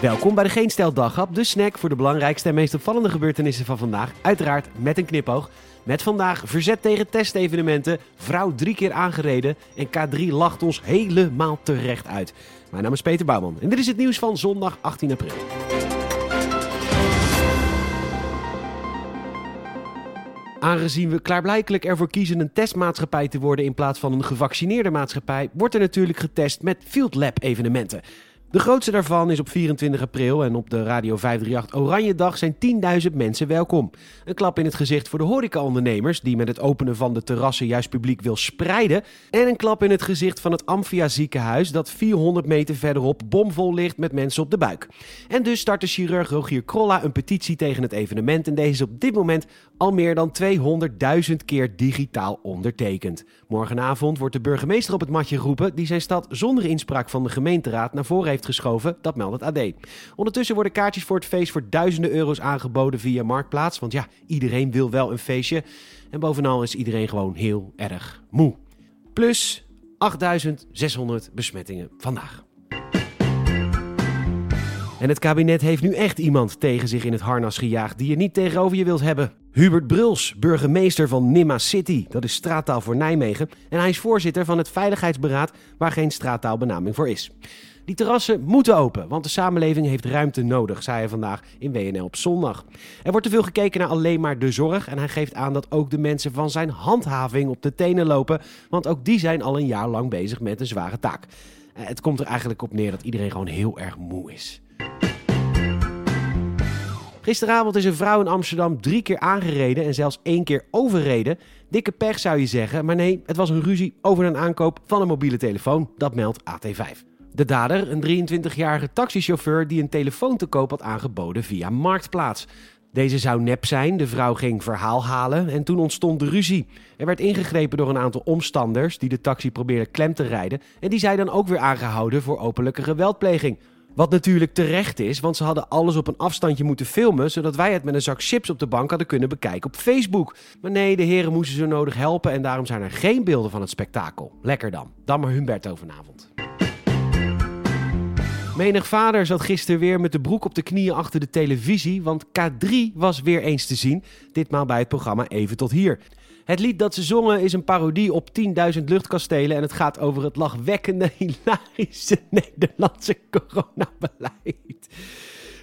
Welkom bij de Geen Stel Daghap, de snack voor de belangrijkste en meest opvallende gebeurtenissen van vandaag. Uiteraard met een knipoog. Met vandaag verzet tegen testevenementen, vrouw drie keer aangereden en K3 lacht ons helemaal terecht uit. Mijn naam is Peter Bouwman en dit is het nieuws van zondag 18 april. Aangezien we klaarblijkelijk ervoor kiezen een testmaatschappij te worden in plaats van een gevaccineerde maatschappij, wordt er natuurlijk getest met Field Lab evenementen. De grootste daarvan is op 24 april en op de Radio 538 Oranje Dag zijn 10.000 mensen welkom. Een klap in het gezicht voor de horecaondernemers die met het openen van de terrassen juist publiek wil spreiden. En een klap in het gezicht van het Amphia ziekenhuis dat 400 meter verderop bomvol ligt met mensen op de buik. En dus startte chirurg Rogier Krolla een petitie tegen het evenement en deze is op dit moment al meer dan 200.000 keer digitaal ondertekend. Morgenavond wordt de burgemeester op het matje geroepen die zijn stad zonder inspraak van de gemeenteraad naar voren heeft geschoven, dat meldt het AD. Ondertussen worden kaartjes voor het feest voor duizenden euro's aangeboden via Marktplaats. Want ja, iedereen wil wel een feestje. En bovenal is iedereen gewoon heel erg moe. Plus 8600 besmettingen vandaag. En het kabinet heeft nu echt iemand tegen zich in het harnas gejaagd die je niet tegenover je wilt hebben. Hubert Bruls, burgemeester van Nimma City, dat is straattaal voor Nijmegen. En hij is voorzitter van het Veiligheidsberaad, waar geen straattaalbenaming voor is. Die terrassen moeten open, want de samenleving heeft ruimte nodig, zei hij vandaag in WNL op zondag. Er wordt te veel gekeken naar alleen maar de zorg en hij geeft aan dat ook de mensen van zijn handhaving op de tenen lopen, want ook die zijn al een jaar lang bezig met een zware taak. Eh, het komt er eigenlijk op neer dat iedereen gewoon heel erg moe is. Gisteravond is een vrouw in Amsterdam drie keer aangereden en zelfs één keer overreden. Dikke pech zou je zeggen, maar nee, het was een ruzie over een aankoop van een mobiele telefoon. Dat meldt AT5. De dader, een 23-jarige taxichauffeur die een telefoon te koop had aangeboden via Marktplaats. Deze zou nep zijn, de vrouw ging verhaal halen en toen ontstond de ruzie. Er werd ingegrepen door een aantal omstanders die de taxi probeerden klem te rijden en die zijn dan ook weer aangehouden voor openlijke geweldpleging. Wat natuurlijk terecht is, want ze hadden alles op een afstandje moeten filmen, zodat wij het met een zak chips op de bank hadden kunnen bekijken op Facebook. Maar nee, de heren moesten zo nodig helpen en daarom zijn er geen beelden van het spektakel. Lekker dan. Dan maar Humberto vanavond. Menig vader zat gisteren weer met de broek op de knieën achter de televisie, want K3 was weer eens te zien, ditmaal bij het programma Even tot hier. Het lied dat ze zongen is een parodie op 10.000 luchtkastelen en het gaat over het lachwekkende, hilarische Nederlandse coronabeleid.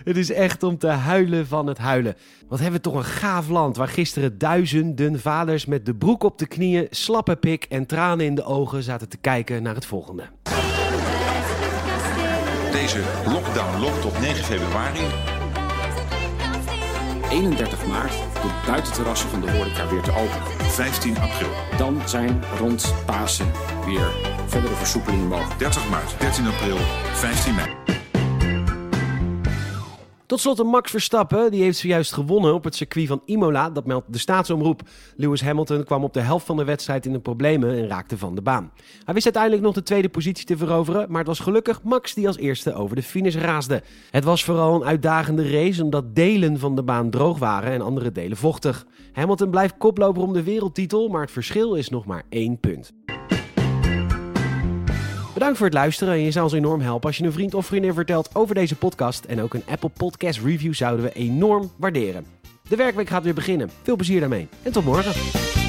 Het is echt om te huilen van het huilen. Wat hebben we toch een gaaf land waar gisteren duizenden vaders met de broek op de knieën, slappe pik en tranen in de ogen zaten te kijken naar het volgende. Deze lockdown loopt tot 9 februari. 31 maart de buitenterrassen van de horeca weer te openen. 15 april. Dan zijn rond Pasen weer verdere versoepelingen mogelijk. 30 maart, 13 april, 15 mei. Tot slot een Max Verstappen, die heeft zojuist gewonnen op het circuit van Imola. Dat meldt de staatsomroep. Lewis Hamilton kwam op de helft van de wedstrijd in de problemen en raakte van de baan. Hij wist uiteindelijk nog de tweede positie te veroveren, maar het was gelukkig Max die als eerste over de finish raasde. Het was vooral een uitdagende race omdat delen van de baan droog waren en andere delen vochtig. Hamilton blijft koploper om de wereldtitel, maar het verschil is nog maar één punt. Bedankt voor het luisteren en je zou ons enorm helpen als je een vriend of vriendin vertelt over deze podcast. En ook een Apple Podcast review zouden we enorm waarderen. De werkweek gaat weer beginnen. Veel plezier daarmee en tot morgen.